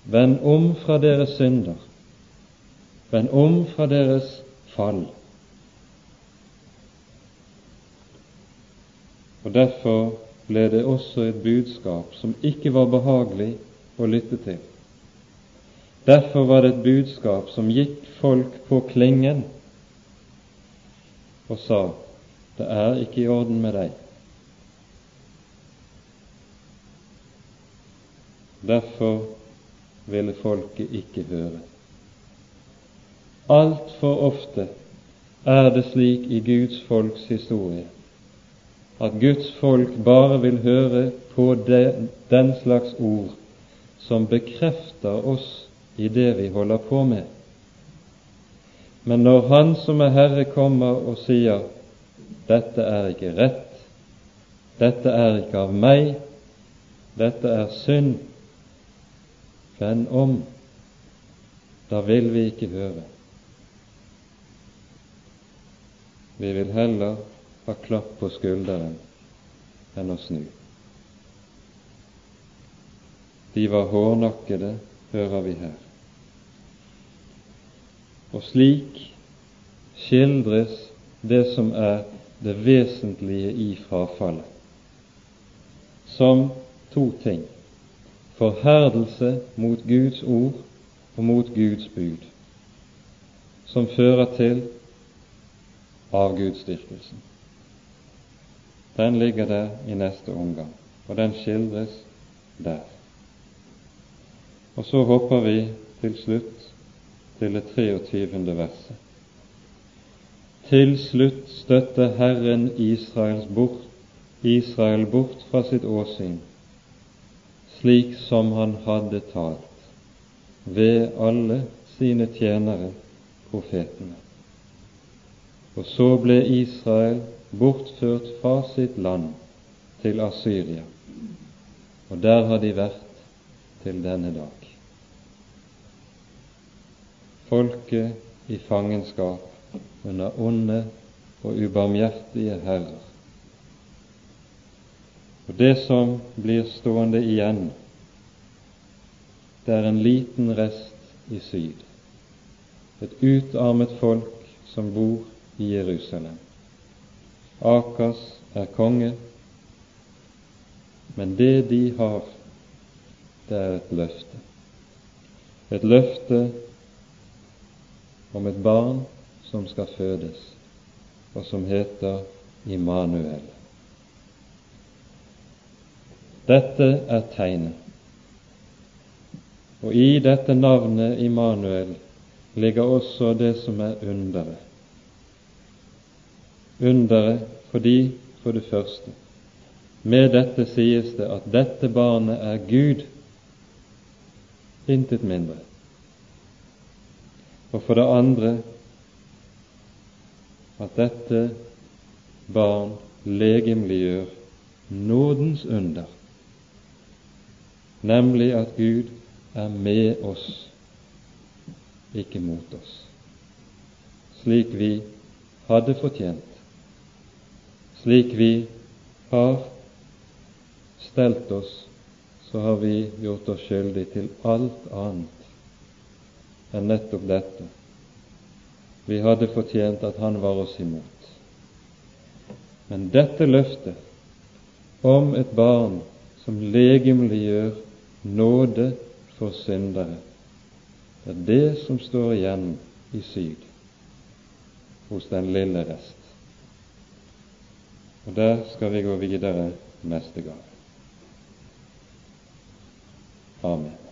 vend om fra deres synder, vend om fra deres fall. Og Derfor ble det også et budskap som ikke var behagelig å lytte til. Derfor var det et budskap som gikk folk på klingen og sa, det er ikke i orden med deg. Derfor ville folket ikke høre. Altfor ofte er det slik i Guds folks historie at Guds folk bare vil høre på den slags ord som bekrefter oss i det vi holder på med. Men når Han som er Herre, kommer og sier 'Dette er ikke rett', 'Dette er ikke av meg', 'Dette er synd', vend om, da vil vi ikke høre. Vi vil heller ha klapp på skulderen enn å snu. De var hårnakkede, hører vi her. Og slik skildres det som er det vesentlige i frafallet, som to ting forherdelse mot Guds ord og mot Guds bud, som fører til avgudsdyrkelsen. Den ligger der i neste omgang, og den skildres der. Og så hopper vi til slutt til det 23. verset. Til slutt støtte Herren Israels bort, Israel bort fra sitt åsyn, slik som han hadde talt, ved alle sine tjenere, profetene. Og så ble Israel bortført fra sitt land til Asyria, og der har de vært til denne dag. Folket i fangenskap under onde og ubarmhjertige herrer. Og det som blir stående igjen, det er en liten rest i syd, et utarmet folk som bor i Jerusalem. Akas er konge, men det de har, det er et løfte. Et løfte om et barn som skal fødes, og som heter Immanuel. Dette er tegnet. Og i dette navnet Immanuel ligger også det som er underet underet fordi, for det første, med dette sies det at dette barnet er Gud, intet mindre. Og for det andre at dette barn legemliggjør nådens under, nemlig at Gud er med oss, ikke mot oss, slik vi hadde fortjent slik vi har stelt oss, så har vi gjort oss skyldig til alt annet enn nettopp dette. Vi hadde fortjent at Han var oss imot. Men dette løftet om et barn som legemliggjør nåde for syndere, det er det som står igjen i syd hos den lille rest. Og der skal vi gå videre neste gang. Amen.